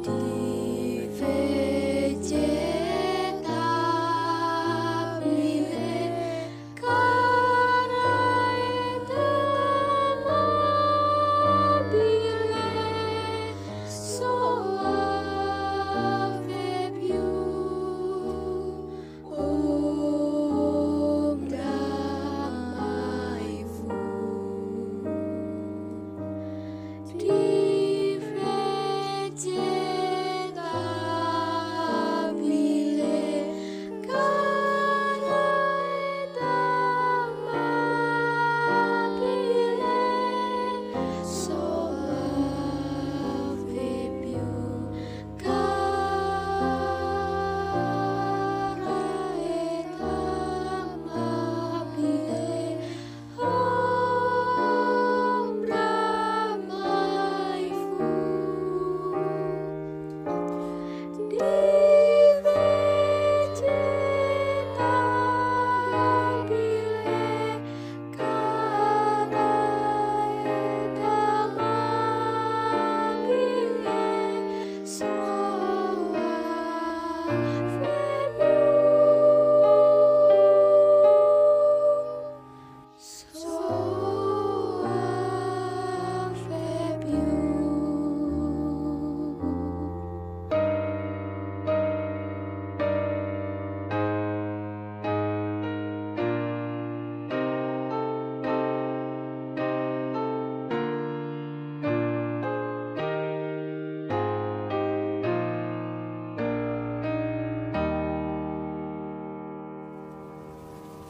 滴